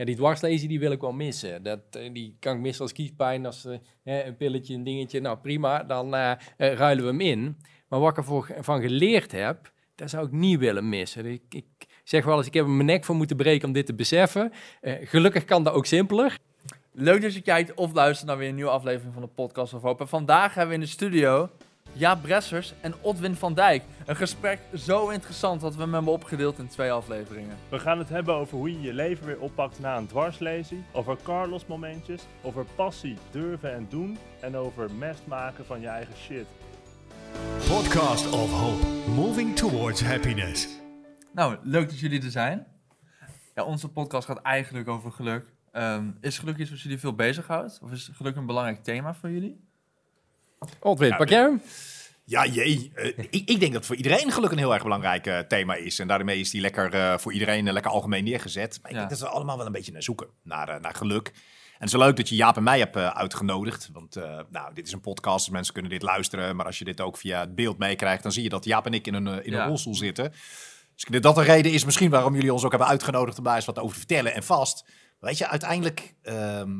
ja, die dwarslezing die wil ik wel missen. Dat, eh, die kan ik missen als kiespijn, als eh, een pilletje, een dingetje. Nou prima, dan eh, ruilen we hem in. Maar wat ik ervoor van geleerd heb, dat zou ik niet willen missen. Ik, ik zeg wel eens, ik heb mijn nek voor moeten breken om dit te beseffen. Gelukkig kan dat ook simpeler. Leuk dat je kijkt of luistert naar weer een nieuwe aflevering van de podcast of Hoop. En vandaag hebben we in de studio Jaap Bressers en Otwin van Dijk. Een gesprek zo interessant dat we hem hebben opgedeeld in twee afleveringen. We gaan het hebben over hoe je je leven weer oppakt na een dwarslesie, over Carlos momentjes, over passie, durven en doen en over mest maken van je eigen shit. Podcast of Hope, moving towards happiness. Nou, leuk dat jullie er zijn. Ja, onze podcast gaat eigenlijk over geluk. Ehm, is geluk iets wat jullie veel bezighoudt? Of is geluk een belangrijk thema voor jullie? Otwin, Ja, pak jij hem? Ja, jee. eh, ik, ik denk dat voor iedereen geluk een heel erg belangrijk eh, thema is. En daarmee is die lekker eh, voor iedereen lekker algemeen neergezet. Maar ik Ja. denk dat we allemaal wel een beetje naar zoeken, naar, naar geluk. En het is wel leuk dat je Jaap en mij hebt uitgenodigd. Want nou, dit is een podcast, dus mensen kunnen dit luisteren. Maar als je dit ook via het beeld meekrijgt, dan zie je dat Jaap en ik in een, in Ja. een rolstoel zitten. Dus ik denk dat dat de reden is misschien waarom jullie ons ook hebben uitgenodigd om daar eens wat over te vertellen. En vast, weet je, uiteindelijk, ehm,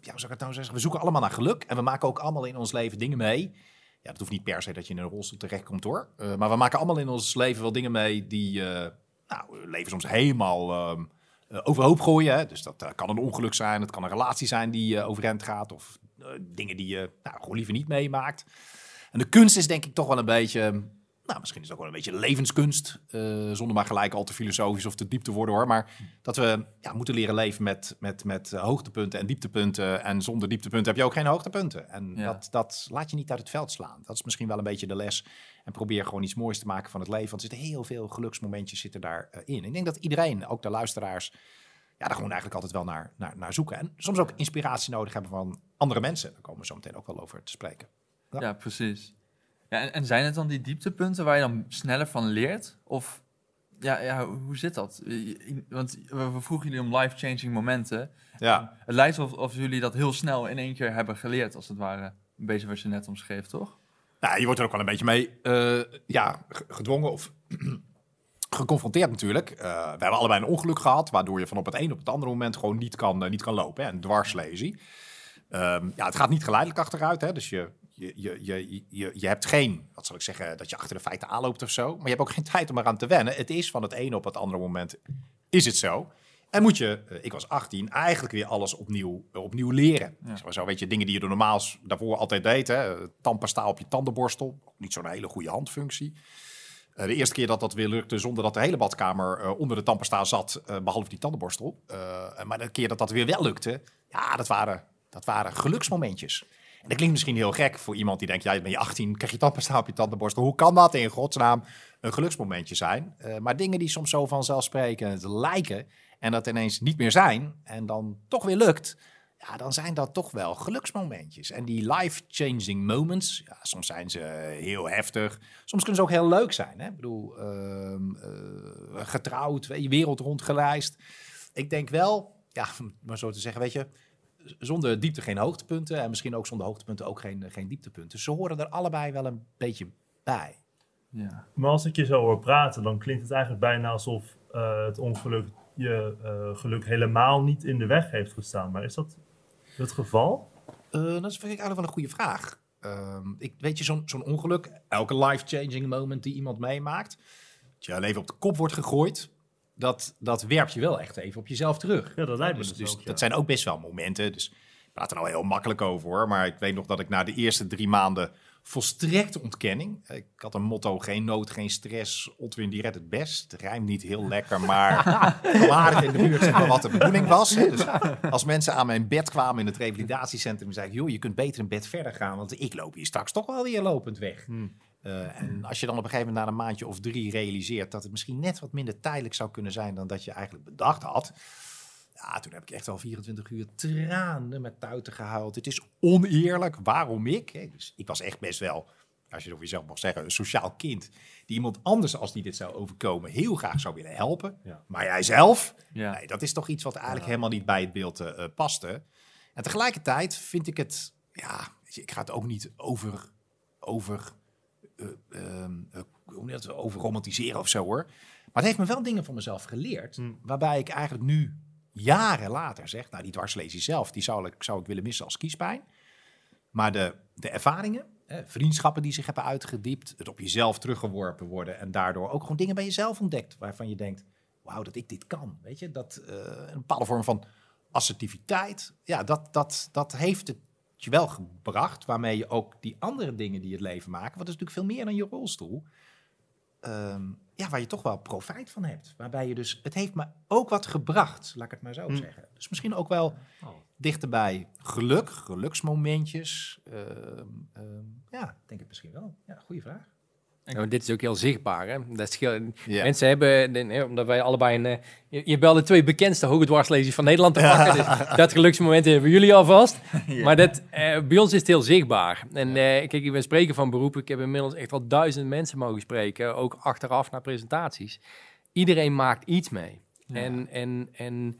ja, hoe zou ik het nou zeggen? We zoeken allemaal naar geluk. En we maken ook allemaal in ons leven dingen mee. Ja, dat hoeft niet per se dat je in een rolstoel terechtkomt hoor. Eh, maar we maken allemaal in ons leven wel dingen mee die eh nou, leven soms helemaal ehm, eh, overhoop gooien. Hè? Dus dat kan een ongeluk zijn, het kan een relatie zijn die overeind gaat. Of dingen die je nou, gewoon liever niet meemaakt. En de kunst is denk ik toch wel een beetje... Nou, misschien is het ook wel een beetje levenskunst. eh, zonder maar gelijk al te filosofisch of te diep te worden hoor. Maar dat we ja, moeten leren leven met, met, met hoogtepunten en dieptepunten. En zonder dieptepunten heb je ook geen hoogtepunten. En Ja. dat, dat laat je niet uit het veld slaan. Dat is misschien wel een beetje de les. En probeer gewoon iets moois te maken van het leven. Want er zitten heel veel geluksmomentjes zitten daarin. Ik denk dat iedereen, ook de luisteraars, ja, daar gewoon eigenlijk altijd wel naar, naar, naar zoeken. En soms ook inspiratie nodig hebben van andere mensen. Daar komen we zo meteen ook wel over te spreken. Ja. Ja, precies. Ja, en, en zijn het dan die dieptepunten waar je dan sneller van leert? Of ja, ja hoe zit dat? Want we vroegen jullie om life-changing momenten. Ja, Het lijkt of, of jullie dat heel snel in één keer hebben geleerd, als het ware. Een beetje wat je net omschreef, toch? Nou, je wordt er ook wel een beetje mee eh, ja, ge- gedwongen of geconfronteerd natuurlijk. Eh, we hebben allebei een ongeluk gehad, waardoor je van op het een op het andere moment gewoon niet kan, eh, niet kan lopen. Hè? Een dwarslesie. Ehm, ja, het gaat niet geleidelijk achteruit. Hè? Dus je, je, je, je, je, je hebt geen, wat zal ik zeggen, dat je achter de feiten aanloopt of zo. Maar je hebt ook geen tijd om eraan te wennen. Het is van het ene op het andere moment, is het zo. En moet je, eh, ik was 18, eigenlijk weer alles opnieuw, eh, opnieuw leren. Ja. Zo, zo weet je, dingen die je door normaal daarvoor altijd deed. Hè? Tandpasta op je tandenborstel, niet zo'n hele goede handfunctie. Eh, de eerste keer dat dat weer lukte zonder dat de hele badkamer onder de tandpasta zat, eh, behalve die tandenborstel. Maar de keer dat dat weer wel lukte, ja, dat waren, dat waren geluksmomentjes. Dat klinkt misschien heel gek voor iemand die denkt, ja, ben je 18, krijg je tandpasta op je tandenborstel. Hoe kan dat in godsnaam een geluksmomentje zijn? Eh, maar dingen die soms zo vanzelfsprekend lijken en dat ineens niet meer zijn en dan toch weer lukt, ja, dan zijn dat toch wel geluksmomentjes. En die life-changing moments, ja, soms zijn ze heel heftig, soms kunnen ze ook heel leuk zijn. Hè? Ik bedoel, ehm, eh, getrouwd, wereld rondgereisd. Ik denk wel, ja, maar zo te zeggen, weet je, zonder diepte geen hoogtepunten en misschien ook zonder hoogtepunten ook geen, geen dieptepunten. Ze horen er allebei wel een beetje bij. Ja. Maar als ik je zo hoor praten, dan klinkt het eigenlijk bijna alsof eh, het ongeluk je eh, geluk helemaal niet in de weg heeft gestaan. Maar is dat het geval? Eh, dat is vind ik eigenlijk wel een goede vraag. Ehm, ik, weet je, zo'n zo'n ongeluk, elke life-changing moment die iemand meemaakt, dat je leven op de kop wordt gegooid, dat, dat werpt je wel echt even op jezelf terug. Ja, dat lijkt me dus, dus dus ja. dat zijn ook best wel momenten. Dus ik praat er nou heel makkelijk over hoor. Maar ik weet nog dat ik na de eerste drie maanden volstrekte ontkenning. Ik had een motto: geen nood, geen stress. Otwin die redt het best. Het rijmt niet heel lekker, maar aardig in de buurt maar, wat de bedoeling was. Hè. Dus als mensen aan mijn bed kwamen in het revalidatiecentrum, zei ik: joh, je kunt beter een bed verder gaan, want ik loop hier straks toch wel weer lopend weg. Hmm. Eh, en als je dan op een gegeven moment na een maandje of drie realiseert dat het misschien net wat minder tijdelijk zou kunnen zijn dan dat je eigenlijk bedacht had. Ja, toen heb ik echt wel 24 uur tranen met tuiten gehuild. Het is oneerlijk. Waarom ik? Dus ik was echt best wel, als je het over jezelf mag zeggen, een sociaal kind. Die iemand anders, als die dit zou overkomen, heel graag zou willen helpen. Ja. Maar jijzelf, Ja. nee, dat is toch iets wat eigenlijk helemaal niet bij het beeld eh, paste. En tegelijkertijd vind ik het, ja, ik ga het ook niet over, over, hoe noem je dat, over romantiseren of zo hoor. Maar het heeft me wel dingen van mezelf geleerd, Hmm. waarbij ik eigenlijk nu jaren later zegt, nou die dwarslesie zelf, die zou ik, zou ik willen missen als kiespijn. Maar de, de ervaringen, eh, vriendschappen die zich hebben uitgediept, het op jezelf teruggeworpen worden en daardoor ook gewoon dingen bij jezelf ontdekt waarvan je denkt, wauw, dat ik dit kan. Weet je, dat eh, een bepaalde vorm van assertiviteit, ja, dat, dat, dat heeft het je wel gebracht, waarmee je ook die andere dingen die het leven maken, wat is natuurlijk veel meer dan je rolstoel, ehm, ja, waar je toch wel profijt van hebt. Waarbij je dus, het heeft me ook wat gebracht, laat ik het maar zo Mm. zeggen. Dus misschien ook wel dichterbij geluk, geluksmomentjes. ehm, ehm, ja, denk ik misschien wel. Ja, goede vraag. Maar dit is ook heel zichtbaar. Hè? Dat scheelt-. Mensen hebben, omdat wij allebei een... eh, je, je belt de twee bekendste hoge dwarslezers van Nederland te pakken. Dus dat geluksmoment hebben jullie alvast. Maar dat, eh, bij ons is het heel zichtbaar. En eh, kijk, ik ben spreker van beroep. Ik heb inmiddels echt wel duizend mensen mogen spreken. Ook achteraf naar presentaties. Iedereen maakt iets mee. En, en, en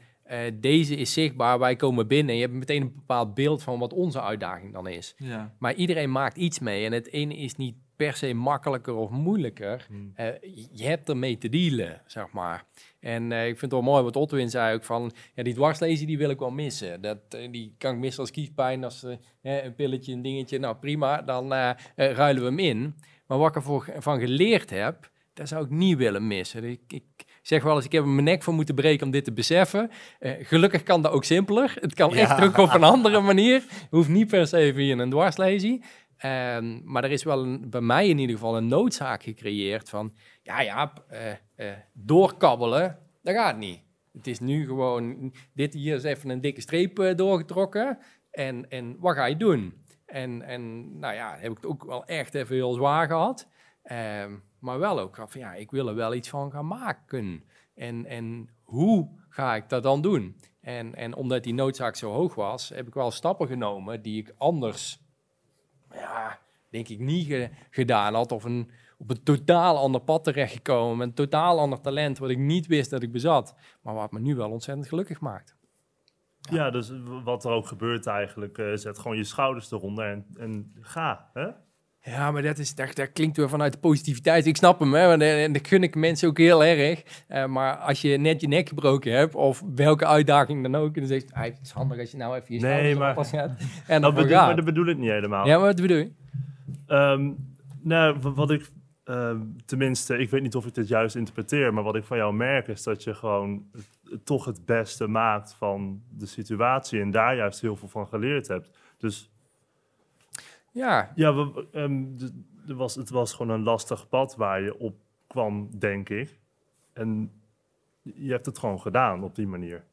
deze is zichtbaar. Wij komen binnen. Je hebt meteen een bepaald beeld van wat onze uitdaging dan is. Maar iedereen maakt iets mee. En het ene is niet per se makkelijker of moeilijker. Hmm. Eh, je hebt ermee te dealen, zeg maar. En eh, ik vind het wel mooi wat Otwin zei ook van... Ja, die dwarslezen die wil ik wel missen. Dat, eh, die kan ik missen als kiespijn, als een pilletje, een dingetje. Nou, prima, dan ruilen we hem in. Maar wat ik ervoor van geleerd heb, dat zou ik niet willen missen. Ik, ik zeg wel eens, ik heb er mijn nek voor moeten breken om dit te beseffen. Gelukkig kan dat ook simpeler. Het kan echt ook op een andere manier. Hoeft niet per se via een dwarslesie. Ehm, maar er is wel een, bij mij in ieder geval een noodzaak gecreëerd van... Ja, ja, eh, eh, doorkabbelen, dat gaat niet. Het is nu gewoon, dit hier is even een dikke streep eh, doorgetrokken. En, en wat ga je doen? En, en nou ja, heb ik het ook wel echt even heel zwaar gehad. Ehm, maar wel ook van, ja, ik wil er wel iets van gaan maken. En, en hoe ga ik dat dan doen? En, en omdat die noodzaak zo hoog was, heb ik wel stappen genomen die ik anders, ja, denk ik niet ge- gedaan had. Of een, op een totaal ander pad terechtgekomen, met een totaal ander talent, wat ik niet wist dat ik bezat. Maar wat me nu wel ontzettend gelukkig maakt. Ja, dus wat er ook gebeurt eigenlijk, eh, zet gewoon je schouders eronder en, en ga. Hè? Ja, maar dat, is, dat, dat klinkt weer vanuit de positiviteit. Ik snap hem, hè, want, eh, en dat gun ik mensen ook heel erg. Eh, maar als je net je nek gebroken hebt, of welke uitdaging dan ook, dan zeg je, "Ah, het is handig als je nou even je Nee, maar- oppas gaat. En Dat dan bedoel, gaat. maar dat bedoel ik niet helemaal. Ja, maar wat bedoel je? Ehm, nou, wa- wat ik, ehm, tenminste, ik weet niet of ik dit juist interpreteer, maar wat ik van jou merk is dat je gewoon toch het beste maakt van de situatie en daar juist heel veel van geleerd hebt. Dus Ja, ja, we, ehm, er was, het was gewoon een lastig pad waar je op kwam, denk ik. En je hebt het gewoon gedaan op die manier.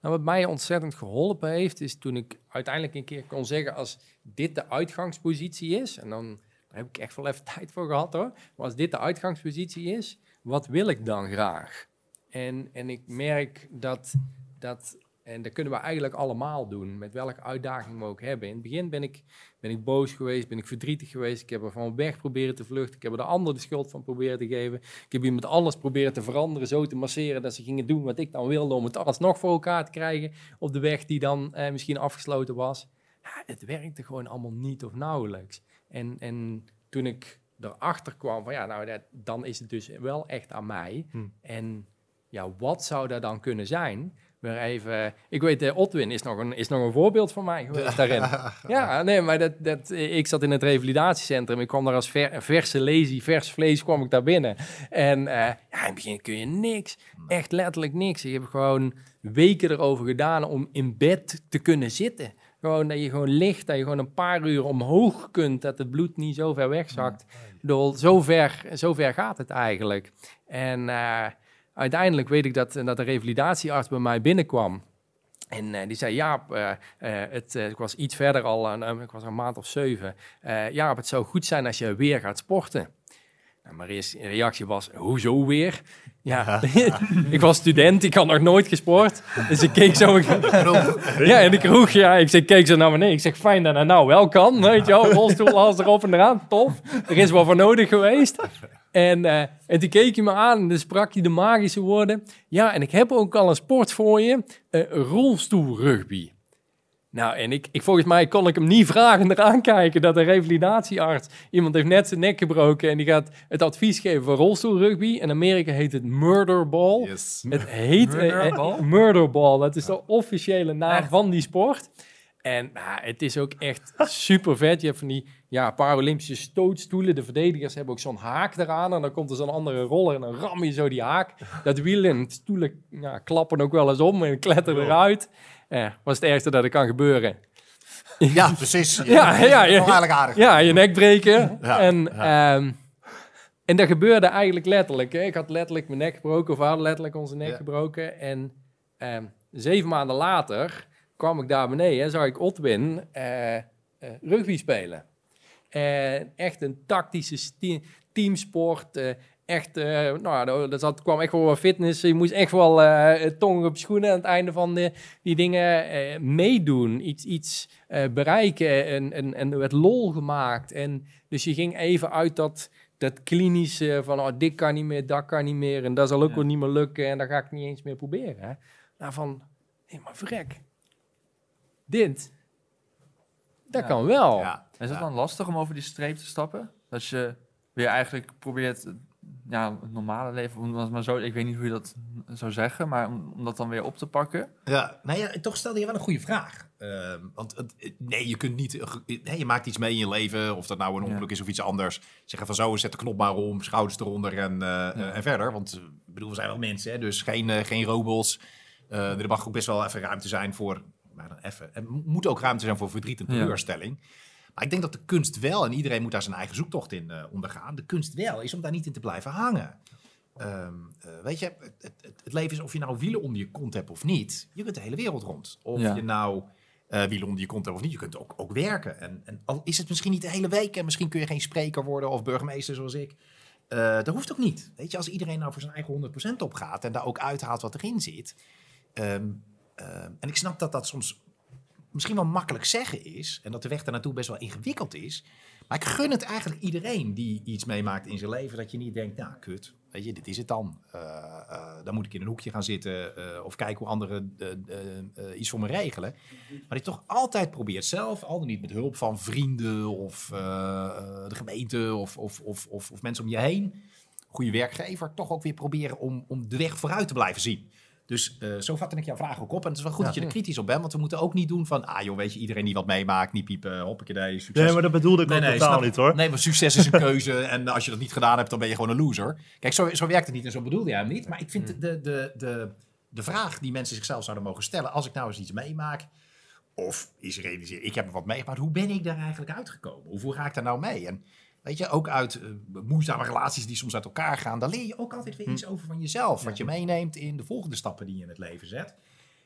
Nou, wat mij ontzettend geholpen heeft, is toen ik uiteindelijk een keer kon zeggen, als dit de uitgangspositie is, en dan daar heb ik echt wel even tijd voor gehad hoor, maar als dit de uitgangspositie is, wat wil ik dan graag? En, en ik merk dat, dat, en dat kunnen we eigenlijk allemaal doen, met welke uitdaging we ook hebben. In het begin ben ik, ben ik boos geweest, ben ik verdrietig geweest, ik heb er van weg proberen te vluchten, ik heb er de ander de schuld van proberen te geven. Ik heb iemand anders proberen te veranderen, zo te masseren dat ze gingen doen wat ik dan wilde om het alsnog voor elkaar te krijgen op de weg die dan eh, misschien afgesloten was. Ja, het werkte gewoon allemaal niet of nauwelijks. En, en toen ik erachter kwam van ja, nou dat, dan is het dus wel echt aan mij. Hm. En ja, wat zou dat dan kunnen zijn? Weer even, ik weet, eh, Otwin is nog, een, is nog een voorbeeld van mij geweest daarin. Ja, nee, maar dat, dat, ik zat in het revalidatiecentrum. Ik kwam daar als ver, verse lazy, vers vlees kwam ik daar binnen. En eh, ja, in het begin kun je niks. Echt letterlijk niks. Ik heb gewoon weken erover gedaan om in bed te kunnen zitten. Gewoon dat je gewoon ligt, dat je gewoon een paar uur omhoog kunt, dat het bloed niet zo ver wegzakt. Ik bedoel, zo ver, zo ver gaat het eigenlijk. En eh, uiteindelijk weet ik dat, dat de revalidatiearts bij mij binnenkwam. En eh, die zei, Jaap, eh, eh, het, eh, ik was iets verder al, een- ik was een maand of zeven. Eh Jaap, het zou goed zijn als je weer gaat sporten. Nou, mijn eerste reactie was, hoezo weer? Ja, ik was student, ik had nog nooit gesport. Dus ik keek zo... ja, in de kroeg, ja. Ik zeg, keek zo naar beneden. Ik zeg, fijn dat dat nou wel kan. Weet je wel, rolstoel, alles erop en eraan, tof. Er is wel voor nodig geweest. En, eh, en toen keek hij me aan en dan sprak hij de magische woorden. Ja, en ik heb ook al een sport voor je. eh rolstoelrugby. Nou, en ik, ik, volgens mij kon ik hem niet vragen eraan kijken dat een revalidatiearts... Iemand heeft net zijn nek gebroken en die gaat het advies geven voor rolstoelrugby. In Amerika heet het murderball. Yes. Het heet eh, Murderball? eh, murderball. Dat is de officiële naam Echt? van die sport. En nou, het is ook echt super vet. Je hebt van die ja, Paralympische stootstoelen. De verdedigers hebben ook zo'n haak eraan. En dan komt er zo'n andere roller en dan ram je zo die haak. Dat wiel en stoelen ja, klappen ook wel eens om en kletteren eruit. Ja, was het ergste dat er kan gebeuren. Ja, precies. Ja, ja, aardig. Ja, je nek breken. Ja, en, ehm, en dat gebeurde eigenlijk letterlijk. Hè. Ik had letterlijk mijn nek gebroken, of we hadden letterlijk onze nek Ja. gebroken. En ehm, zeven maanden later kwam ik daar beneden en zag ik Otwin eh, eh, rugby spelen. En echt een tactische teamsport. eh, echt, nou, zat, kwam echt wel wat fitness. Je moest echt wel tong op schoenen aan het einde van de, die dingen meedoen. Iets, iets bereiken en, en, en er werd lol gemaakt. En dus je ging even uit dat, dat klinische van oh, dit kan niet meer, dat kan niet meer. En dat zal ook Ja. wel niet meer lukken en dat ga ik niet eens meer proberen. Hè. Nou van, hé maar vrek. Dit, dat Ja. kan wel. Ja. Is het Ja. dan lastig om over die streep te stappen? Dat je weer eigenlijk probeert, ja, het normale leven, om maar zo, ik weet niet hoe je dat zou zeggen, maar om, om dat dan weer op te pakken. Ja, nou ja, toch stelde je wel een goede vraag. Ehm, want nee, je kunt niet. eh, nee, je maakt iets mee in je leven, of dat nou een Ja. ongeluk is of iets anders. Zeggen van zo, zet de knop maar om, schouders eronder en, eh, eh, en verder. Want ik bedoel, we zijn wel mensen, hè, dus geen, geen robots. Eh, er mag ook best wel even ruimte zijn voor. Maar dan even. Er moet ook ruimte zijn voor verdriet en Ja. teleurstelling. Maar ik denk dat de kunst wel, en iedereen moet daar zijn eigen zoektocht in eh, ondergaan. De kunst wel is om daar niet in te blijven hangen. Ehm, eh, weet je, het, het, het leven is of je nou wielen onder je kont hebt of niet. Je kunt de hele wereld rond. Of Ja. je nou eh, wielen onder je kont hebt of niet. Je kunt ook, ook werken. En, en al is het misschien niet de hele week. En misschien kun je geen spreker worden of burgemeester zoals ik. Dat hoeft ook niet. Weet je, als iedereen nou voor zijn eigen 100% opgaat. En daar ook uithaalt wat erin zit. Ehm, en ik snap dat dat soms misschien wel makkelijk zeggen is. En dat de weg daar naartoe best wel ingewikkeld is. Maar ik gun het eigenlijk iedereen die iets meemaakt in zijn leven. Dat je niet denkt, nou kut, weet je, dit is het dan. Eh, eh, dan moet ik in een hoekje gaan zitten. eh, of kijken hoe anderen iets voor me regelen. Maar ik toch altijd probeert zelf, al dan niet met hulp van vrienden of de gemeente of, of, of, of, of mensen om je heen. Goede werkgever, toch ook weer proberen om, om de weg vooruit te blijven zien. Dus eh, zo vatte ik jouw vraag ook op. En het is wel goed dat je er kritisch op bent. Want we moeten ook niet doen van... Ah joh, weet je, iedereen die wat meemaakt, niet piepen, hoppakee, succes. Nee, maar dat bedoelde ik ook totaal snap- niet hoor. Nee, maar succes is een keuze. en als je dat niet gedaan hebt, dan ben je gewoon een loser. Kijk, zo, zo werkt het niet en zo bedoelde jij hem niet. Maar ik vind Hmm. de, de, de, de vraag die mensen zichzelf zouden mogen stellen... als ik nou eens iets meemaak... of is realiseren, ik heb er wat meegemaakt... hoe ben ik daar eigenlijk uitgekomen? Hoe ga ik daar nou mee? En weet je, ook uit eh, moeizame relaties die soms uit elkaar gaan... daar leer je ook altijd weer iets over van jezelf. Wat je meeneemt in de volgende stappen die je in het leven zet.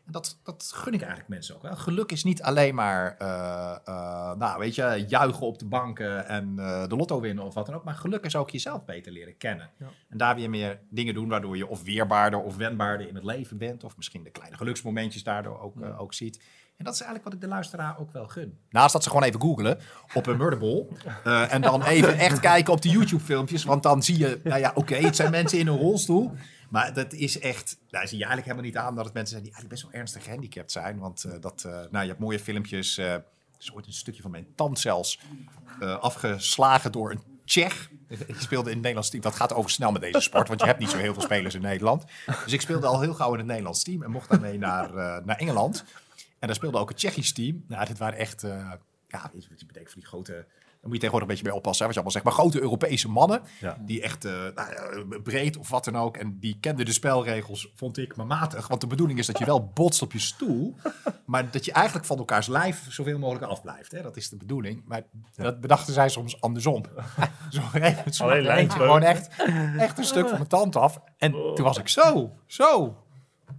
En dat, dat gun ik eigenlijk mensen ook wel. Geluk is niet alleen maar, eh, eh, nou weet je, juichen op de banken en de lotto winnen of wat dan ook. Maar geluk is ook jezelf beter leren kennen. En daar weer meer dingen doen waardoor je of weerbaarder of wendbaarder in het leven bent. Of misschien de kleine geluksmomentjes daardoor ook, ook ziet. En dat is eigenlijk wat ik de luisteraar ook wel gun. Naast dat ze gewoon even googlen op een murderball. eh, en dan even echt kijken op de YouTube filmpjes. Want dan zie je, nou ja, oké, het zijn mensen in een rolstoel. Maar dat is echt, daar zie je eigenlijk helemaal niet aan dat het mensen zijn die eigenlijk best wel ernstig gehandicapt zijn. Want eh, dat, eh, nou, je hebt mooie filmpjes. er is ooit een stukje van mijn tand zelfs afgeslagen door een Tsjech. Ik speelde in het Nederlands team. Dat gaat over snel met deze sport, want je hebt niet zo heel veel spelers in Nederland. Dus ik speelde al heel gauw in het Nederlands team en mocht daarmee naar, naar Engeland. En daar speelde ook een Tsjechisch team. Nou, dit waren echt, eh, ja, weet je wat je betekent voor die grote... Daar moet je tegenwoordig een beetje mee oppassen, hè, wat je allemaal zegt. Maar grote Europese mannen, Ja. die echt eh, nou breed of wat dan ook. En die kenden de spelregels, vond ik, maar matig. Want de bedoeling is dat je wel botst op je stoel. maar dat je eigenlijk van elkaars lijf zoveel mogelijk afblijft. Hè? Dat is de bedoeling. Maar dat bedachten zij soms andersom. Zo even, zo Alleen lijnbreuk. gewoon echt, echt een stuk van mijn tand af. En toen was ik zo, zo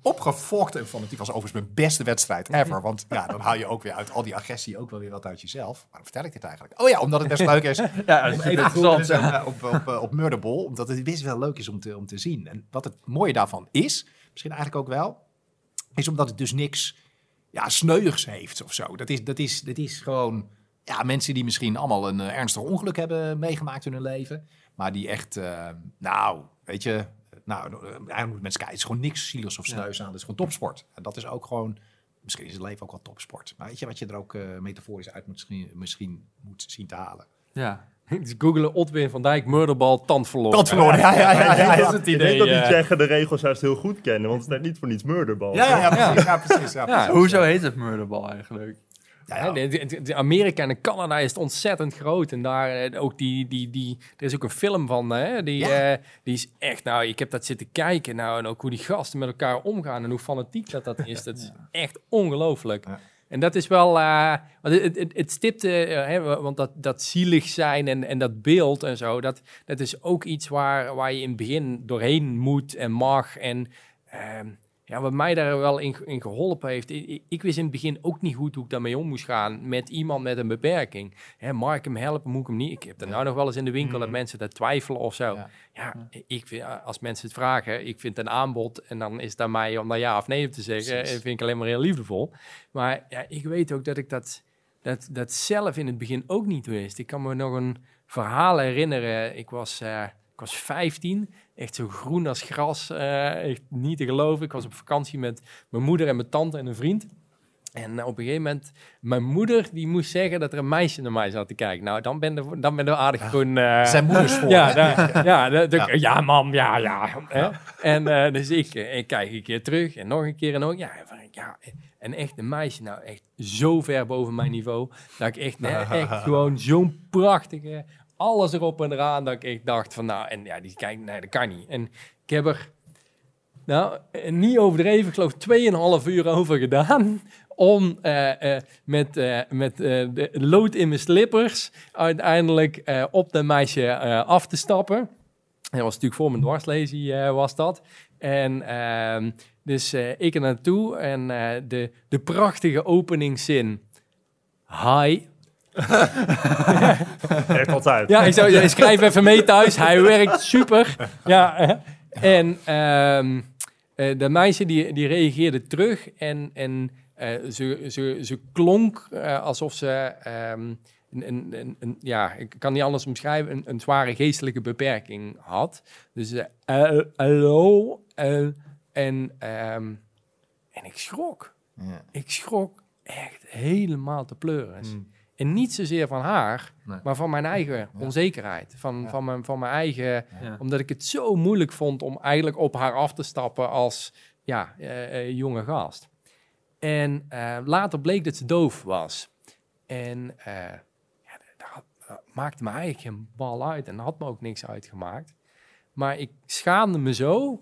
opgefokt en fanatiek. was overigens mijn beste wedstrijd ever. Want ja, dan haal je ook weer uit al die agressie ook wel weer wat uit jezelf. Waarom vertel ik dit eigenlijk? Oh ja, omdat het best leuk is. Ja, om even te googlen, interessant. zeg maar, op, op, op Murderball. Omdat het best wel leuk is om te, om te zien. En wat het mooie daarvan is, misschien eigenlijk ook wel, is omdat het dus niks ja, sneuigs heeft of zo. Dat is, dat is, dat is gewoon ja, mensen die misschien allemaal een eh, ernstig ongeluk hebben meegemaakt in hun leven. Maar die echt, eh, nou, weet je, nou, eh, eigenlijk moeten mensen kijken. Het is gewoon niks zieligs of sneus aan. Het is gewoon topsport. En dat is ook gewoon misschien is het leven ook wel topsport. Maar weet je wat je er ook eh, metaforisch uit moet, misschien, misschien moet zien te halen? Ja. Dus googelen Otwin van Dijk, murderbal, tand verloren. Tand verloren, ja, ja, ja. ja, ja, Dat is het Ik idee. denk dat die eh. Tsjechen de regels juist heel goed kennen, want het is net niet voor niets murderbal. Ja, ja, ja, precies. Ja, precies, ja, Ja. precies. Hoezo heet het murderbal eigenlijk? Ja, de- Amerika en Canada is het ontzettend groot. En daar eh, ook die, die, die, er is ook een film van, hè, die, Ja. eh, die is echt, nou, ik heb dat zitten kijken, nou, en ook hoe die gasten met elkaar omgaan en hoe fanatiek dat dat is. Dat is echt ongelooflijk. En dat is wel, want het, het, het stipt, eh, hè, want dat, dat zielig zijn en, en dat beeld en zo, dat, dat is ook iets waar, waar je in het begin doorheen moet en mag. En ehm, ja, wat mij daar wel in, in geholpen heeft, ik, ik- wist in het begin ook niet goed hoe ik daarmee om moest gaan met iemand met een beperking. Hè, mag ik hem helpen, moet ik hem niet? Ik heb dat nou nog wel eens in de winkel dat mensen daar twijfelen of zo. Ja. Ja, ik vind, als mensen het vragen, ik vind een aanbod en dan is het aan mij om daar ja of nee op te zeggen. Precies. En vind ik alleen maar heel liefdevol. Maar ja, ik weet ook dat ik dat, dat, dat zelf in het begin ook niet wist. Ik kan me nog een verhaal herinneren. Ik was, eh, ik was 15, echt zo groen als gras. eh, echt niet te geloven. Ik was op vakantie met mijn moeder en mijn tante en een vriend. En eh, op een gegeven moment, mijn moeder die moest zeggen dat er een meisje naar mij zat te kijken. Nou, dan ben je, dan ben je aardig gewoon... eh, Zijn moeders voor. ja, daar- ja, daar- Ja. ja, mam, ja, ja. Hè? En dus ik, ik kijk een keer terug en nog een keer en nog. Ja, ja, en echt een meisje, nou echt zo ver boven mijn niveau. Dat ik echt, echt gewoon zo'n prachtige, alles erop en eraan. Dat ik dacht van, nou, en ja, die kijkt, nee, dat kan niet. En ik heb er, nou, niet overdreven, ik geloof 2,5 uur over gedaan. Om eh, eh, met, eh, met de lood in mijn slippers uiteindelijk op dat meisje af te stappen. Dat was natuurlijk voor mijn dwarslesie was dat. En ehm, dus ik er naartoe en de, de prachtige openingszin. Hi. Echt altijd. Ja, ik, zou, schrijf even mee thuis. Hij werkt super. Ja, en ehm eh, de meisje die, die reageerde terug en, en eh, ze, ze, ze klonk eh, alsof ze... ehm, een, een, een, een- ja, ik kan niet anders omschrijven, een, een zware geestelijke beperking had. Dus hallo, en, ehm, en ik schrok. Ja. Ik schrok echt helemaal te pleuris. En niet zozeer van haar, Nee. maar van mijn eigen onzekerheid. Van, Ja. van, mijn, van mijn eigen... Ja. Omdat ik het zo moeilijk vond om eigenlijk op haar af te stappen als ja, eh, eh, jonge gast. En eh, later bleek dat ze doof was. En eh, ja, dat, had- dat maakte me eigenlijk geen bal uit. En dat had me ook niks uitgemaakt. Maar ik schaamde me zo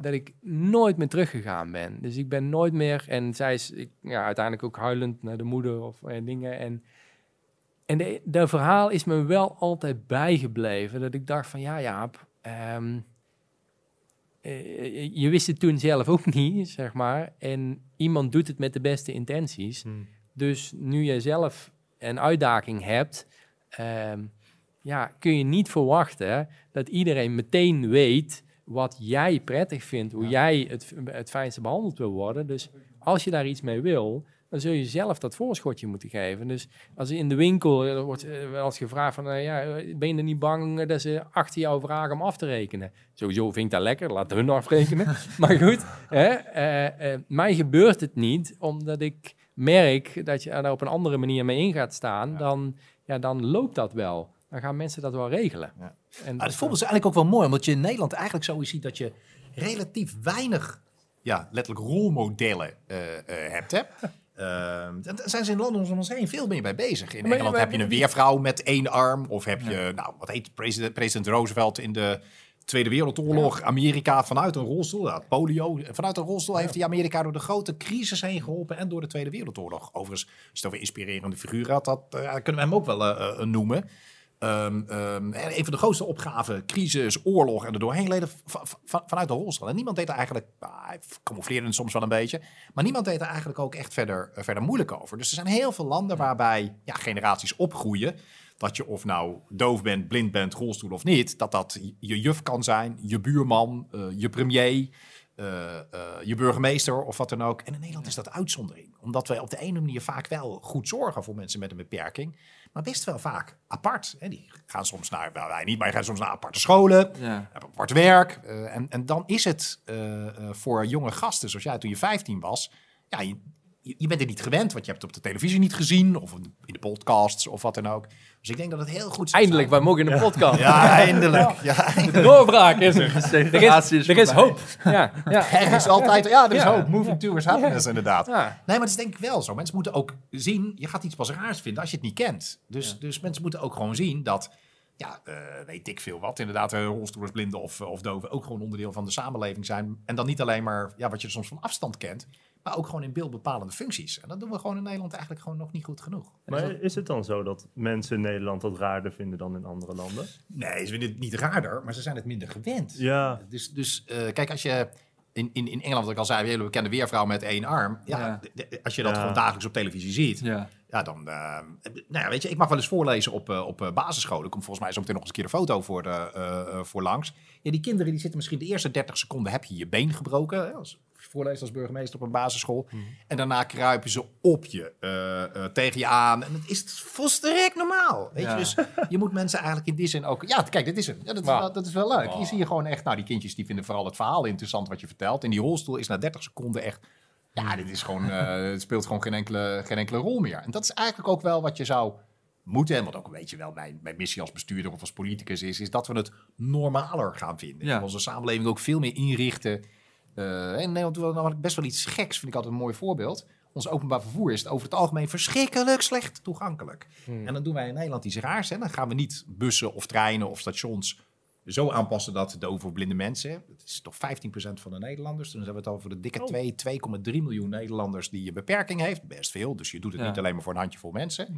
dat ik nooit meer teruggegaan ben. Dus ik ben nooit meer... En zij is ik, ja, uiteindelijk ook huilend naar de moeder of dingen. En, en de, de verhaal is me wel altijd bijgebleven. Dat ik dacht van, ja Jaap... ehm, eh, je wist het toen zelf ook niet, zeg maar. En iemand doet het met de beste intenties. Hmm. Dus nu je zelf een uitdaging hebt, ehm, ja, kun je niet verwachten dat iedereen meteen weet wat jij prettig vindt, hoe jij het, het fijnste behandeld wil worden. Dus als je daar iets mee wil, dan zul je zelf dat voorschotje moeten geven. Dus als in de winkel eh, er wordt eh, wel eens gevraagd van, eh, ja, ben je er niet bang dat ze achter jou vragen om af te rekenen? Sowieso vind ik dat lekker, laat hun afrekenen. maar goed, hè, mij gebeurt het niet, omdat ik merk dat je er op een andere manier mee in gaat staan, dan, ja, dan loopt dat wel. Dan gaan mensen dat wel regelen. Ja. En Maar het voorbeeld is eigenlijk ook wel mooi, omdat je in Nederland eigenlijk zo ziet dat je relatief weinig, ja, letterlijk rolmodellen hebt. Hè? Ehm, daar zijn ze in landen om ons heen veel meer bij bezig. In Maar- Engeland maar- heb je een weervrouw met één arm, of heb je, nou, wat heet president, president Roosevelt in de Tweede Wereldoorlog, Amerika vanuit een rolstoel, ja, polio, vanuit een rolstoel heeft hij Amerika door de grote crisis heen geholpen en door de Tweede Wereldoorlog. Overigens, als je het over inspirerende figuren had, dat eh, kunnen we hem ook wel eh, eh, noemen. Ehm, ehm, en een van de grootste opgaven, crisis, oorlog en er doorheen leden va- va- vanuit de rolstoel. En niemand deed er eigenlijk, het soms wel een beetje, maar niemand deed er eigenlijk ook echt verder, eh, verder moeilijk over. Dus er zijn heel veel landen waarbij ja, generaties opgroeien. Dat je of nou doof bent, blind bent, rolstoel of niet, dat dat je juf kan zijn, je buurman, eh, je premier, eh, je burgemeester of wat dan ook. En in Nederland is dat uitzondering. Omdat wij op de ene manier vaak wel goed zorgen voor mensen met een beperking. Maar best wel vaak apart. Hè. Die gaan soms naar, nou, wij niet, maar die gaan soms naar aparte scholen. Ja. apart werk. eh, en, en dan is het eh, eh, voor jonge gasten, zoals jij toen je 15 was. Ja, je, je, je bent er niet gewend, want je hebt het op de televisie niet gezien, of in de podcasts, of wat dan ook. Dus ik denk dat het heel goed zou Eindelijk, wij mogen in de podcast. Ja, eindelijk. Ja, eindelijk. De doorbraak is er. Er is, is er is hoop. Ja, ja. Er is altijd, ja, er is Ja. hoop. Moving towards happiness, inderdaad. Ja. Nee, maar dat is denk ik wel zo. Mensen moeten ook zien, je gaat iets pas raars vinden als je het niet kent. Dus, dus mensen moeten ook gewoon zien dat, ja, eh, weet ik veel wat, inderdaad, uh, rolstoelers, blinden of, of doven ook gewoon onderdeel van de samenleving zijn. En dan niet alleen maar, ja, wat je soms van afstand kent, maar ook gewoon in beeldbepalende functies. En dat doen we gewoon in Nederland eigenlijk gewoon nog niet goed genoeg. Maar is het dan zo dat mensen in Nederland dat raarder vinden dan in andere landen? Nee, ze vinden het niet raarder, maar ze zijn het minder gewend. Ja, Dus, dus eh, kijk, als je in, in, in Engeland, wat ik al zei, een hele bekende weervrouw met één arm. Ja, als je dat Ja. gewoon dagelijks op televisie ziet, Ja. ja, dan, eh, nou ja, weet je, ik mag wel eens voorlezen op, eh, op basisscholen. Er komt volgens mij zo meteen nog eens een keer een foto voor, de, voor langs. Ja, die kinderen die zitten misschien de eerste 30 seconden heb je je been gebroken. Hè, als voorleest als burgemeester op een basisschool. En daarna kruipen ze op je, eh, eh, tegen je aan. En het is volstrekt normaal. Weet Ja. je, dus je moet mensen eigenlijk in die zin ook... Ja, kijk, dit is het. Ja, dat, is wel, dat is wel leuk. Hier zie je gewoon echt... Nou, die kindjes die vinden vooral het verhaal interessant wat je vertelt. En die rolstoel is na 30 seconden echt... Ja, dit is gewoon, eh, het speelt gewoon geen enkele, geen enkele rol meer. En dat is eigenlijk ook wel wat je zou moeten, en wat ook een beetje wel mijn, mijn missie als bestuurder of als politicus is, is dat we het normaler gaan vinden. Ja. En onze samenleving ook veel meer inrichten. Eh, in Nederland doen we namelijk best wel iets geks, vind ik altijd een mooi voorbeeld. Ons openbaar vervoer is over het algemeen verschrikkelijk slecht toegankelijk. En dan doen wij in Nederland iets raars. Hè? Dan gaan we niet bussen of treinen of stations zo aanpassen dat dove of blinde mensen, het is toch 15% van de Nederlanders, dan hebben we het over de dikke 2, 2,3 miljoen Nederlanders die een beperking heeft. Best veel, dus je doet het Ja. niet alleen maar voor een handjevol mensen.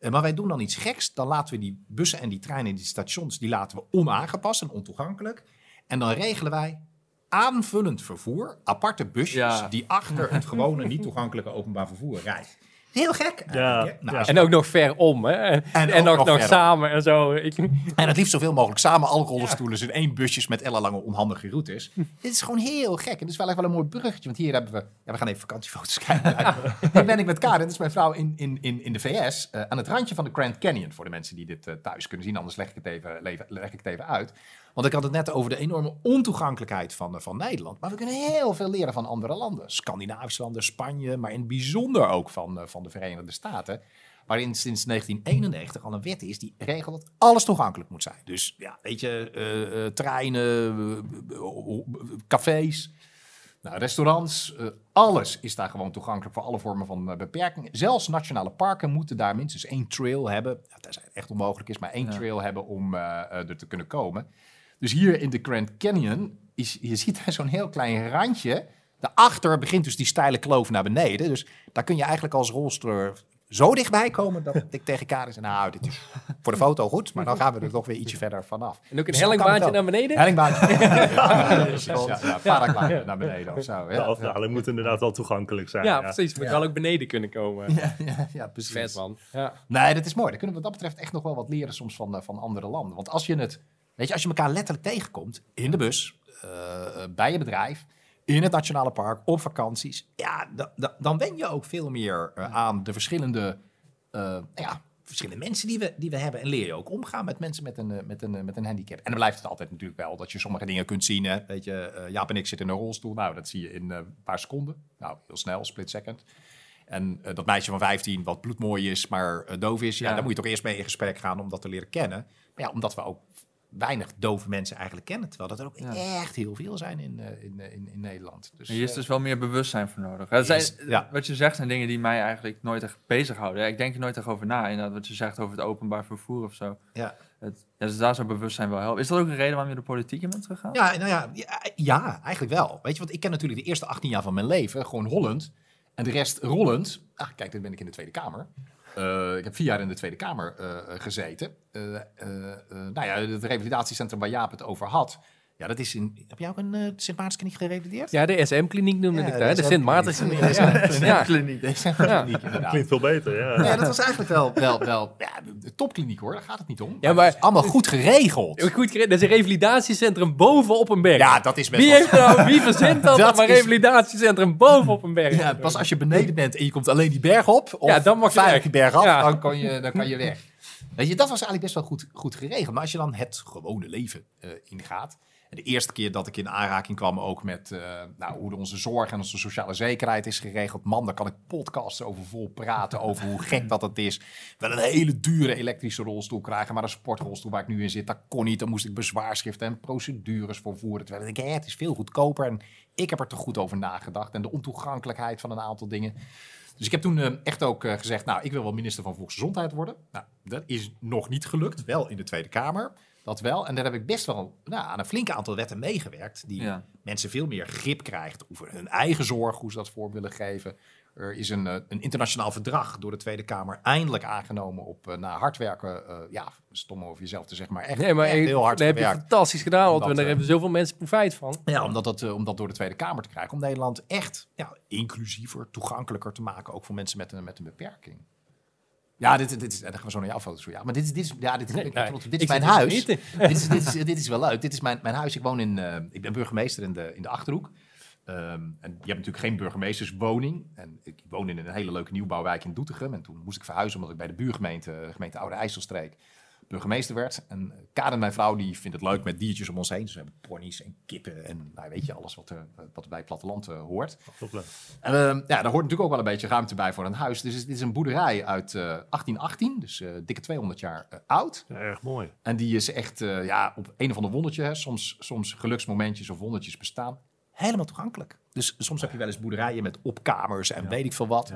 Eh, Maar wij doen dan iets geks. Dan laten we die bussen en die treinen en die stations, die laten we onaangepast en ontoegankelijk. En dan regelen wij aanvullend vervoer, aparte busjes, Ja. die achter het gewone niet toegankelijke openbaar vervoer rijden. Heel gek. eigenlijk, Ja? Nou, ja. En ook nog ver om, hè? En, ook nog, nog samen en zo. Ik, En het liefst zoveel mogelijk samen alcoholstoelen in één busjes met ellenlange onhandige routes. Dit is gewoon heel gek. En dit is wel echt wel een mooi bruggetje. Want hier hebben we... Ja, we gaan even vakantiefoto's kijken. Hier ben ik met Karen, dit is mijn vrouw in, in, in, in de VS. eh, aan het randje van de Grand Canyon. Voor de mensen die dit eh, thuis kunnen zien. Anders leg ik, het even, leg ik het even uit. Want ik had het net over de enorme ontoegankelijkheid van, eh, van Nederland. Maar we kunnen heel veel leren van andere landen. Scandinavische landen, Spanje. Maar in het bijzonder ook van, eh, van de Verenigde Staten. Waarin sinds 1991 al een wet is die regelt dat alles toegankelijk moet zijn. Dus ja, weet je, eh, treinen, cafés, nou, restaurants, alles is daar gewoon toegankelijk voor alle vormen van beperking. Zelfs nationale parken moeten daar minstens één trail hebben. Tenzij het echt onmogelijk is, maar één Ja. trail hebben om er te kunnen komen. Dus hier in de Grand Canyon, is, je ziet daar zo'n heel klein randje. Daarachter begint dus die steile kloof naar beneden. Dus daar kun je eigenlijk als rolstoer zo dichtbij komen dat ik tegen Karin zei, nou, dit is voor de foto goed, maar dan gaan we er toch weer ietsje verder vanaf. en ook een kan het hellingbaantje naar beneden. Hellingbaantje. ja, ja, ja, naar beneden of zo. de afdaling moet inderdaad wel toegankelijk zijn. Ja, ja. precies. Maar wel ook beneden kunnen komen. ja, ja, ja, precies. Vet, man. Ja. Nee, dat is mooi. Dan kunnen we wat dat betreft echt nog wel wat leren soms van, eh, van andere landen. Want als je het, weet je, als je elkaar letterlijk tegenkomt in de bus, eh, eh, bij je bedrijf, in het nationale park, op vakanties, ja, da- da- dan wen je ook veel meer eh, aan de verschillende, nou ja, verschillende mensen die we, die we hebben. En leer je ook omgaan met mensen met een, met, een, met een handicap. En dan blijft het altijd natuurlijk wel dat je sommige dingen kunt zien. Hè? Weet je, Jaap en ik zitten in een rolstoel. Nou, dat zie je in een paar seconden. Nou, heel snel, split second. En dat meisje van 15, wat bloedmooi is, maar doof is, ja, Ja. daar moet je toch eerst mee in gesprek gaan om dat te leren kennen. Maar ja, omdat we ook weinig dove mensen eigenlijk kennen. Terwijl dat er ook Ja. echt heel veel zijn in, eh, in, eh, in, in Nederland. Dus, Hier is eh, dus wel meer bewustzijn voor nodig. Het zijn, Is- ja. Wat je zegt zijn dingen die mij eigenlijk nooit echt bezighouden. Ik denk er nooit echt over na. Inderdaad, wat je zegt over het openbaar vervoer of zo. ja. Het, ja, dus daar zou bewustzijn wel helpen. Is dat ook een reden waarom je de politiek in bent gegaan? Ja, nou ja, ja, ja, eigenlijk wel. Weet je, want ik ken natuurlijk de eerste 18 jaar van mijn leven gewoon Holland. En de rest rollend. Ah, kijk, dit ben ik in de Tweede Kamer. Eh, ik heb vier jaar in de Tweede Kamer eh, gezeten. Eh, nou ja, het revalidatiecentrum waar Jaap het over had. Ja, dat is in... Heb jij ook een eh Sint Maartenskliniek gerevalideerd? Ja, de SM-kliniek noemde Ja, ik de daar. De Sint Maartenskliniek. kliniek. Ja. Ja. kliniek. Deze Ja. kliniek, inderdaad. Klinkt veel beter, ja. Ja, dat was eigenlijk wel, wel, wel ja, de topkliniek hoor, daar gaat het niet om. Ja, maar- allemaal goed geregeld. Goed geregeld. Dat is een revalidatiecentrum boven op een berg. Ja, dat is best Wie wel- heeft nou, wie verzint dat, Dat om een is- revalidatiecentrum boven op een berg? Ja, pas als je beneden bent en je komt alleen die berg op, of Ja, dan mag je weg. die berg af, Ja. dan, kan je, dan kan je weg. Weet je, dat was eigenlijk best wel goed, goed geregeld. Maar als je dan het gewone leven eh, ingaat, De eerste keer dat ik in aanraking kwam ook met eh, nou, hoe onze zorg en onze sociale zekerheid is geregeld. Man, daar kan ik podcasts over vol praten, over hoe gek dat het is. Wel een hele dure elektrische rolstoel krijgen, maar een sportrolstoel waar ik nu in zit, dat kon niet. Dan moest ik bezwaarschriften en procedures voor voeren. Terwijl ik denk, het is veel goedkoper en ik heb er te goed over nagedacht. En de ontoegankelijkheid van een aantal dingen. Dus ik heb toen eh, echt ook eh, gezegd, nou, ik wil wel minister van Volksgezondheid worden. Nou, dat is nog niet gelukt, wel in de Tweede Kamer. Dat wel. En daar heb ik best wel nou, aan een flink aantal wetten meegewerkt. Die Ja. mensen veel meer grip krijgt over hun eigen zorg, hoe ze dat vorm willen geven. Er is een, eh, een internationaal verdrag door de Tweede Kamer eindelijk aangenomen op eh, na hard werken. eh, ja, stom over jezelf te zeggen, maar echt, Nee, maar echt ik- heel hard dat heb je fantastisch gedaan, want Omdat, daar hebben zoveel mensen profijt van. Ja, om dat, om dat door de Tweede Kamer te krijgen. Om Nederland echt ja, inclusiever, toegankelijker te maken. Ook voor mensen met een, met een beperking. Ja, dit, dit is, daar gaan we zo naar jouw foto's voor. Ja, maar dit is, dit is, ja, dit, is- Nee, ik- nee, dit is mijn huis. dit, is, dit, is, dit is wel leuk. Dit is mijn, mijn huis. Ik woon in, eh, ik ben burgemeester in de, in de Achterhoek. Ehm, en je hebt natuurlijk geen burgemeesterswoning. En ik woon in een hele leuke nieuwbouwwijk in Doetinchem. En toen moest ik verhuizen omdat ik bij de buurgemeente, gemeente Oude IJsselstreek, burgemeester werd. En eh, Karen, mijn vrouw, die vindt het leuk met diertjes om ons heen. Dus we hebben ponies en kippen en nou, weet je, alles wat, er, wat bij het platteland eh, hoort. Toch leuk. En, eh, ja, daar hoort natuurlijk ook wel een beetje ruimte bij voor een huis. Dus dit is een boerderij uit eh, 1818, dus eh, dikke 200 jaar eh, oud. Ja, erg mooi. En die is echt eh, ja, op een of ander wondertje, hè, soms, soms geluksmomentjes of wondertjes bestaan, helemaal toegankelijk. Dus soms heb je wel eens boerderijen met opkamers en weet ik veel wat.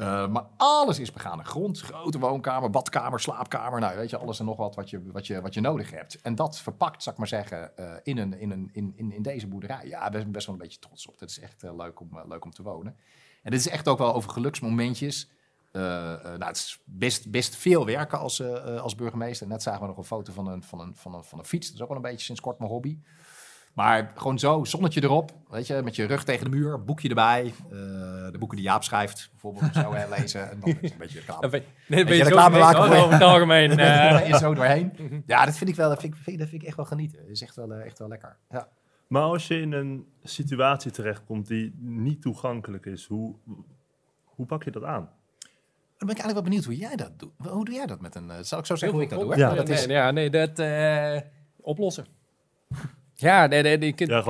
Eh, maar alles is begane grond. Grote woonkamer, badkamer, slaapkamer. Nou, weet je, alles en nog wat wat je, wat je, wat je nodig hebt. En dat verpakt, zal ik maar zeggen, eh, in, een, in, een, in, in, in deze boerderij. Ja, ik ben best wel een beetje trots op. Dat is echt eh, leuk, om, leuk om te wonen. En dit is echt ook wel over geluksmomentjes. Nou, het is best, best veel werken als, als burgemeester. Net zagen we nog een foto van een, van, een, van, een, van een fiets. Dat is ook wel een beetje sinds kort mijn hobby. Maar gewoon zo, zonnetje erop, weet je, met je rug tegen de muur, boekje erbij. eh, de boeken die Jaap schrijft, bijvoorbeeld, zo hè, lezen. En dan is een beetje reclame. Dan ben, dan ben je je zo reclame geweest, maken hoor, voor- over het algemeen. Eh. ben je zo doorheen. Ja, dat vind ik wel, dat vind ik, vind, dat vind ik echt wel genieten. Dat is echt wel, eh, echt wel lekker. Ja. Maar als je in een situatie terechtkomt die niet toegankelijk is, hoe, hoe pak je dat aan? Dan ben ik eigenlijk wel benieuwd hoe jij dat doet. Hoe doe jij dat met een... zal ik zo zeggen hoe ik dat doe? hè? Ja. Dat is, nee, ja, nee, dat eh, oplossen. Ja, nee, nee, ik- Ja,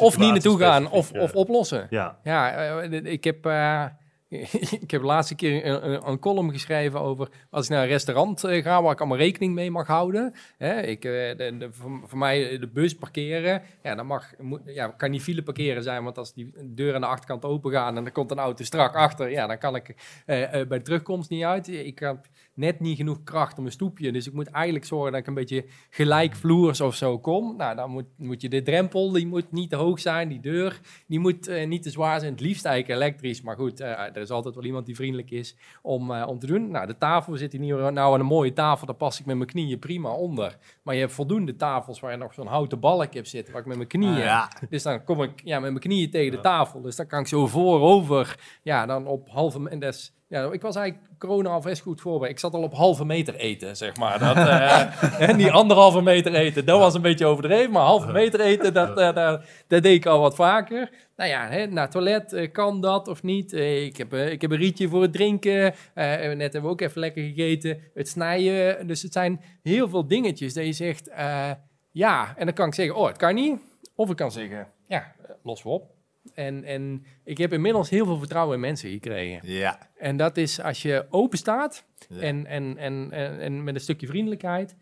of niet naartoe gaan, of, of oplossen. Ja, Ja, eh, ik heb, eh, ik heb de laatste keer een, een, column geschreven over als ik naar een restaurant eh, ga waar ik allemaal rekening mee mag houden. Hè, ik, eh, de, de- voor, voor mij de bus parkeren, ja, dan mag, moet, ja, kan niet file parkeren zijn, want als die deur aan de achterkant open gaan en er komt een auto strak achter, ja, dan kan ik eh, eh, bij de terugkomst niet uit. Ik heb net niet genoeg kracht om een stoepje, dus ik moet eigenlijk zorgen dat ik een beetje gelijkvloers of zo kom. Nou, dan moet, moet je de drempel, die moet niet te hoog zijn, die deur, die moet eh, niet te zwaar zijn. Het liefst eigenlijk elektrisch, maar goed, eh, er is altijd wel iemand die vriendelijk is om, eh, om te doen. Nou, de tafel zit hier nu nou aan een mooie tafel, daar pas ik met mijn knieën prima onder. Maar je hebt voldoende tafels waar je nog zo'n houten balk hebt zitten, waar ik met mijn knieën... ja. Dus dan kom ik ja, met mijn knieën tegen de tafel. Dus dan kan ik zo voorover, ja, dan op halve... En is, ja, ik was eigenlijk corona al best goed voorbereid. Ik zat al op halve meter eten, zeg maar. Dat, eh, en die anderhalve meter eten, dat was een beetje overdreven. Maar halve meter eten, dat, eh, dat, dat deed ik al wat vaker. Nou ja, hè, naar het toilet, eh, kan dat of niet? Eh, ik, heb, eh, ik heb een rietje voor het drinken. Eh, en net hebben we ook even lekker gegeten. Het snijden. Dus het zijn heel veel dingetjes dat je zegt... eh, ja, en dan kan ik zeggen, oh, het kan niet. Of ik kan zeggen, ja, eh, los we op. En, en ik heb inmiddels heel veel vertrouwen in mensen gekregen. Ja. En dat is als je open staat Ja. en, en, en, en, en met een stukje vriendelijkheid.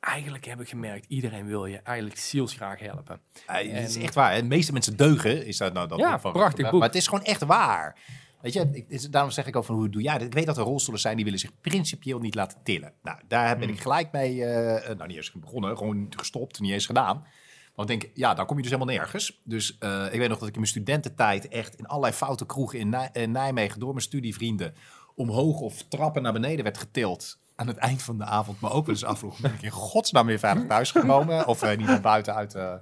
Eigenlijk heb ik gemerkt, iedereen wil je eigenlijk zielsgraag helpen. Ja, het is En- echt waar. hè. De meeste mensen deugen, is dat nou dat Ja, van- prachtig Maar boek. het is gewoon echt waar. Weet je, ik, daarom zeg ik ook van hoe doe jij? Ik weet dat er rolstoelen zijn die willen zich principieel niet laten tillen. Nou, daar ben ik gelijk mee, eh, nou niet eens begonnen, gewoon gestopt, niet eens gedaan. Want ik denk, ja, dan kom je dus helemaal nergens. Dus eh, ik weet nog dat ik in mijn studententijd echt in allerlei foute kroegen in, Nij- in Nijmegen door mijn studievrienden omhoog of trappen naar beneden werd getild. Aan het eind van de avond me ook wel eens afvroeg, ben ik in godsnaam weer veilig thuis gekomen? Of eh, niet naar buiten uit, eh,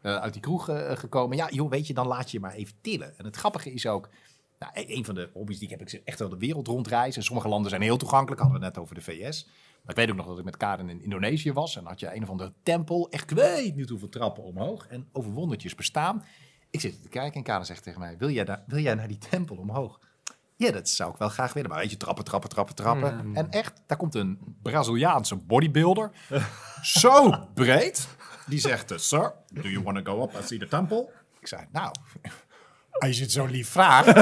uit die kroeg gekomen. Ja, joh, weet je, dan laat je je maar even tillen. En het grappige is ook, nou, e- een van de hobby's die ik heb, ik echt wel de wereld rondreizen. Sommige landen zijn heel toegankelijk, hadden we net over de VS. Maar ik weet ook nog dat ik met Karen in Indonesië was. En had je een of andere tempel, echt ik weet niet hoeveel trappen omhoog. En over wondertjes bestaan. Ik zit te kijken en Karen zegt tegen mij, wil jij, daar, wil jij naar die tempel omhoog? Ja, dat zou ik wel graag willen. Maar weet je, trappen, trappen, trappen, trappen. En echt, daar komt een Braziliaanse bodybuilder. zo breed. Die zegt, sir, do you want to go up and see the temple? Ik zei, nou, als je het zo lief vraagt.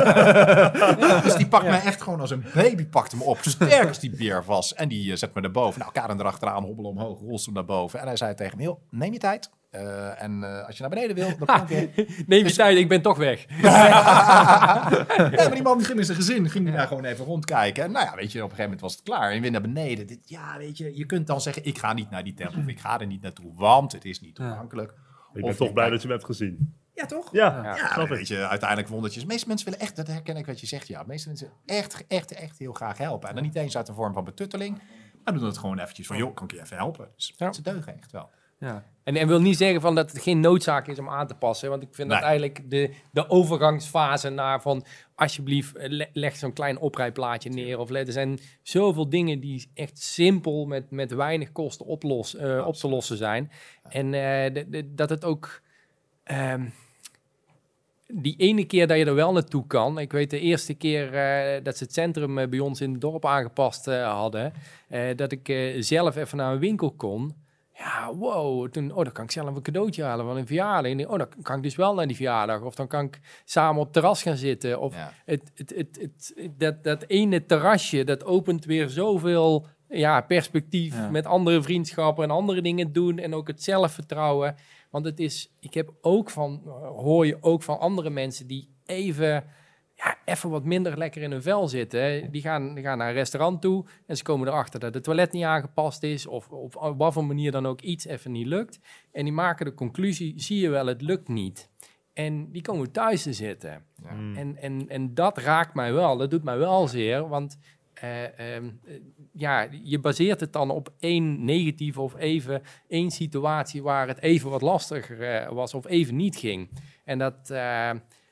dus die pakt mij echt gewoon als een baby, pakte me op. Sterk als die beer was. En die eh, zet me naar boven. Nou, Karen erachteraan, hobbelen omhoog, rolstoel naar boven. En hij zei tegen me, neem je tijd. Eh, en eh, als je naar beneden wil, dan kan je... Neem je tijd, ik ben toch weg. ja, maar die man die ging met zijn gezin, ging daar gewoon even rondkijken. En nou ja, weet je, op een gegeven moment was het klaar. En weer naar beneden. Dit, ja, weet je, je kunt dan zeggen, ik ga niet naar die tempel. Of ik ga er niet naartoe, want het is niet toegankelijk. Ik ben Of toch blij dat je hem hebt gezien. Ja, toch? Ja, Ja, snap ik. weet je, uiteindelijk wondertjes. De meeste mensen willen echt, dat herken ik wat je zegt, ja. De meeste mensen echt, echt, echt heel graag helpen. En dan niet eens uit de vorm van betutteling, maar doen het gewoon eventjes van, joh, kan ik je even helpen? Dus Ja. ze deugen echt wel. Ja. En, en wil niet zeggen van dat het geen noodzaak is om aan te passen. Want ik vind dat Nee. eigenlijk de, de overgangsfase naar van... alsjeblieft, eh, le- leg zo'n klein oprijplaatje neer. Of let, er zijn zoveel dingen die echt simpel met, met weinig kosten oplos, eh, op te lossen zijn. En eh, de- de- dat het ook... ehm, die ene keer dat je er wel naartoe kan. Ik weet de eerste keer eh, dat ze het centrum eh, bij ons in het dorp aangepast eh, hadden. dat ik zelf even naar een winkel kon. Ja, wow. Toen, oh, dan kan ik zelf een cadeautje halen van een verjaardag. En oh, dan kan ik dus wel naar die verjaardag. Of dan kan ik samen op het terras gaan zitten. Of Ja. het, het, het, het, dat, dat ene terrasje, dat opent weer zoveel ja, perspectief Ja. met andere vriendschappen en andere dingen doen. En ook het zelfvertrouwen. Want het is, ik heb ook van, hoor je ook van andere mensen die even, ja, even wat minder lekker in hun vel zitten. Die gaan, die gaan naar een restaurant toe en ze komen erachter dat het toilet niet aangepast is. Of op, op wat voor manier dan ook iets even niet lukt. En die maken de conclusie, zie je wel, het lukt niet. En die komen thuis te zitten. Mm. En, en, en dat raakt mij wel, dat doet mij wel zeer, want eh, ehm, eh, ja, je baseert het dan op één negatieve of even één situatie waar het even wat lastiger eh, was of even niet ging. En dat, eh,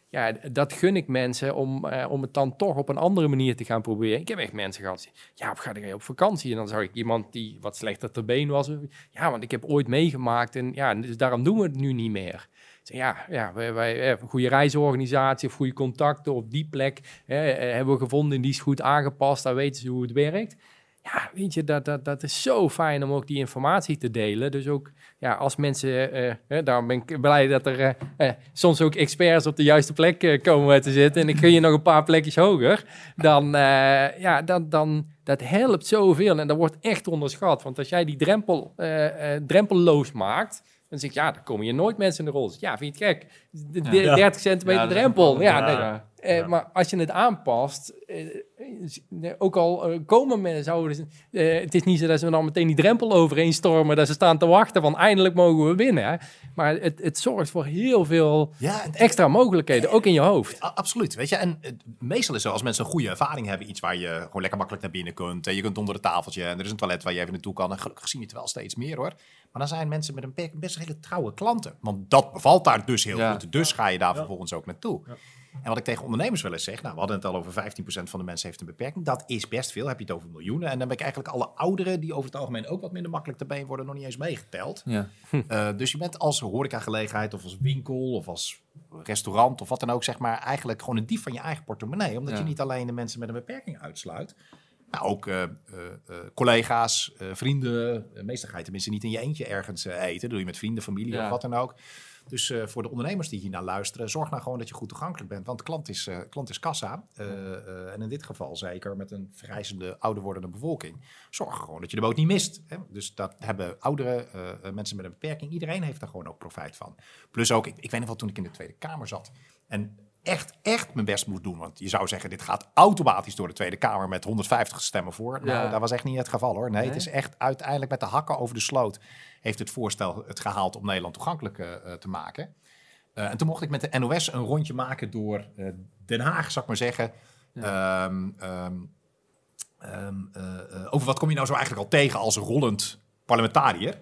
ja, dat gun ik mensen om, om het dan toch op een andere manier te gaan proberen. Ik heb echt mensen gehad, die, ja, of ga je op vakantie? En dan zag ik iemand die wat slechter ter been was. Ja, want ik heb ooit meegemaakt en ja, dus daarom doen we het nu niet meer. Ja, ja wij, wij een goede reisorganisatie of goede contacten op die plek hè, eh, hebben we gevonden en die is goed aangepast. Daar weten ze hoe het werkt. Ja, weet je, dat, dat, dat is zo fijn om ook die informatie te delen. Dus ook, ja, als mensen, eh, daarom ben ik blij dat er eh, eh, soms ook experts op de juiste plek eh, komen te zitten. En ik gun je nog een paar plekjes hoger. Dan, eh, ja, dan, dan, dat helpt zoveel en dat wordt echt onderschat. Want als jij die drempel, eh, eh, drempelloos maakt, dan zeg ik, ja, dan komen je nooit mensen in de rol. Ja, vind je het gek? De, de- Ja. 30 centimeter drempel. Ja, nee. Eh, Ja. Maar als je het aanpast, eh, eh, ook al komen mensen, zouden het is niet zo dat ze dan meteen die drempel overheen stormen, dat ze staan te wachten van eindelijk mogen we winnen. hè. Maar het, het zorgt voor heel veel Ja, en- extra mogelijkheden, ook in je hoofd. A- Absoluut, weet je. En meestal is het zo, als mensen een goede ervaring hebben, iets waar je gewoon lekker makkelijk naar binnen kunt. En je kunt onder het tafeltje en er is een toilet waar je even naartoe kan. En gelukkig zien je het wel steeds meer hoor. Maar dan zijn mensen met een best hele trouwe klanten. Want dat bevalt daar dus heel Ja. goed. Dus ga je daar vervolgens ook naartoe. En wat ik tegen ondernemers wel eens zeg, nou we hadden het al over 15% van de mensen heeft een beperking. Dat is best veel, heb je het over miljoenen. En dan ben ik eigenlijk alle ouderen die over het algemeen ook wat minder makkelijk te been worden, nog niet eens meegeteld. Ja. Eh, dus je bent als horecagelegenheid of als winkel of als restaurant of wat dan ook, zeg maar, eigenlijk gewoon een dief van je eigen portemonnee. Omdat Ja. je niet alleen de mensen met een beperking uitsluit, maar ook eh, eh, collega's, vrienden. Meestal ga je tenminste niet in je eentje ergens eten. Dat doe je met vrienden, familie Ja. of wat dan ook. Dus eh, voor de ondernemers die hier naar luisteren, zorg nou gewoon dat je goed toegankelijk bent. Want klant is, eh, klant is kassa. Eh, en in dit geval zeker met een vergrijzende, ouder wordende bevolking. Zorg gewoon dat je de boot niet mist. Hè? Dus dat hebben ouderen, mensen met een beperking. Iedereen heeft daar gewoon ook profijt van. Plus ook, ik, ik weet nog wel toen ik in de Tweede Kamer zat. En echt, echt mijn best moest doen. Want je zou zeggen, dit gaat automatisch door de Tweede Kamer met 150 stemmen voor. Nou, dat was echt niet het geval hoor. Nee, Nee? het is echt uiteindelijk met de hakken over de sloot heeft het voorstel het gehaald om Nederland toegankelijk eh, eh, te maken. Eh, en toen mocht ik met de NOS een rondje maken door Den Haag, zou ik maar zeggen. Ehm, ehm, ehm, eh, eh, over wat kom je nou zo eigenlijk al tegen als rollend parlementariër?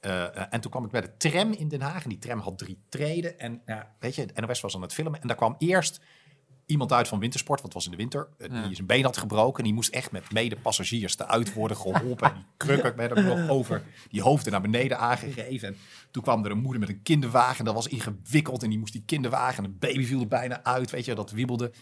Eh, eh, en toen kwam ik bij de tram in Den Haag. En die tram had drie treden. En ja, weet je, de NOS was aan het filmen. En daar kwam eerst iemand uit van wintersport, want het was in de winter, eh, die zijn been had gebroken. Die moest echt met medepassagiers eruit worden geholpen. En die krukken werd er nog over die hoofden naar beneden aangegeven. En toen kwam er een moeder met een kinderwagen. En dat was ingewikkeld. En die moest die kinderwagen en een baby viel er bijna uit. Weet je, dat wiebelde.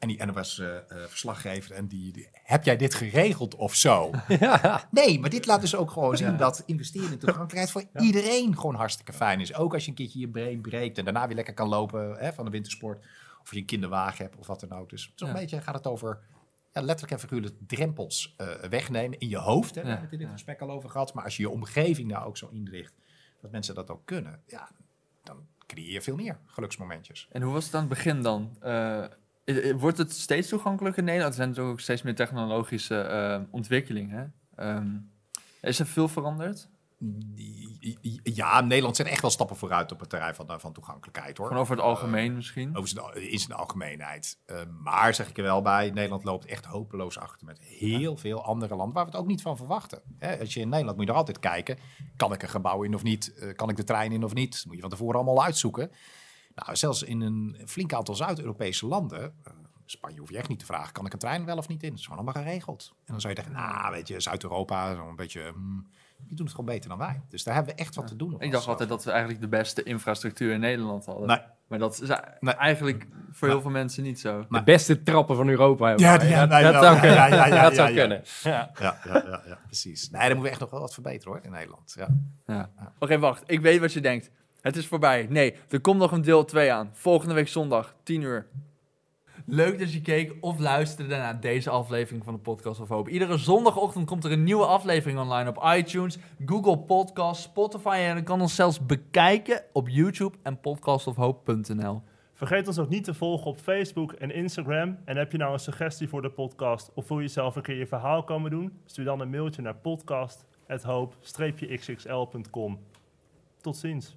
En die NOS-verslaggever, en die, die, heb jij dit geregeld of zo? Ja. Nee, maar dit laat dus ook gewoon zien dat investeren in toegankelijkheid voor iedereen gewoon hartstikke fijn is. Ook als je een keertje je been breekt en daarna weer lekker kan lopen hè, van de wintersport. Of je een kinderwagen hebt of wat dan ook. Dus zo'n beetje gaat het over letterlijk en figuurlijk drempels eh, wegnemen in je hoofd. Hè. Daar hebben we het in dit gesprek al over gehad. Maar als je je omgeving nou ook zo inricht dat mensen dat ook kunnen, ja, dan creëer je veel meer geluksmomentjes. En hoe was het aan het begin dan? Eh, wordt het steeds toegankelijker in Nederland? Er zijn natuurlijk ook steeds meer technologische eh, ontwikkelingen. Ehm, is er veel veranderd? Ja, Nederland zet echt wel stappen vooruit op het terrein van, eh, van toegankelijkheid hoor. Gewoon over het algemeen misschien? Over zijn, in zijn algemeenheid. Eh, maar zeg ik er wel bij, Nederland loopt echt hopeloos achter met heel veel andere landen waar we het ook niet van verwachten. Hè, als je in Nederland moet je er altijd kijken, kan ik een gebouw in of niet? Eh, kan ik de trein in of niet? Moet je van tevoren allemaal uitzoeken. Nou, zelfs in een flink aantal Zuid-Europese landen, eh, Spanje hoef je echt niet te vragen, kan ik een trein wel of niet in? Dat is gewoon allemaal geregeld. En dan zou je denken, nou weet je, Zuid-Europa, zo'n beetje, hmm, die doen het gewoon beter dan wij. Dus daar hebben we echt wat te doen. Ik dacht altijd dat we eigenlijk de beste infrastructuur in Nederland hadden. Nee. Maar dat is Nee. eigenlijk voor heel veel mensen niet zo. De beste trappen van Europa hebben Ja, dat, zou kunnen. Ja, ja, ja, dat ja, zou ja. kunnen. Ja. Ja, ja, ja, ja, precies. Nee, daar moeten we echt nog wel wat verbeteren hoor, in Nederland. Ja. Ja. Oké, wacht. Ik weet wat je denkt. Het is voorbij. Nee, er komt nog een deel 2 aan. Volgende week zondag, 10 uur. Leuk dat je keek of luisterde naar deze aflevering van de Podcast of Hoop. Iedere zondagochtend komt er een nieuwe aflevering online op iTunes, Google Podcasts, Spotify en je kan ons zelfs bekijken op YouTube en podcastofhoop.nl. Vergeet ons ook niet te volgen op Facebook en Instagram. En heb je nou een suggestie voor de podcast of wil je zelf een keer je verhaal komen doen? Stuur dan een mailtje naar podcast.hoop-xxl.com. Tot ziens.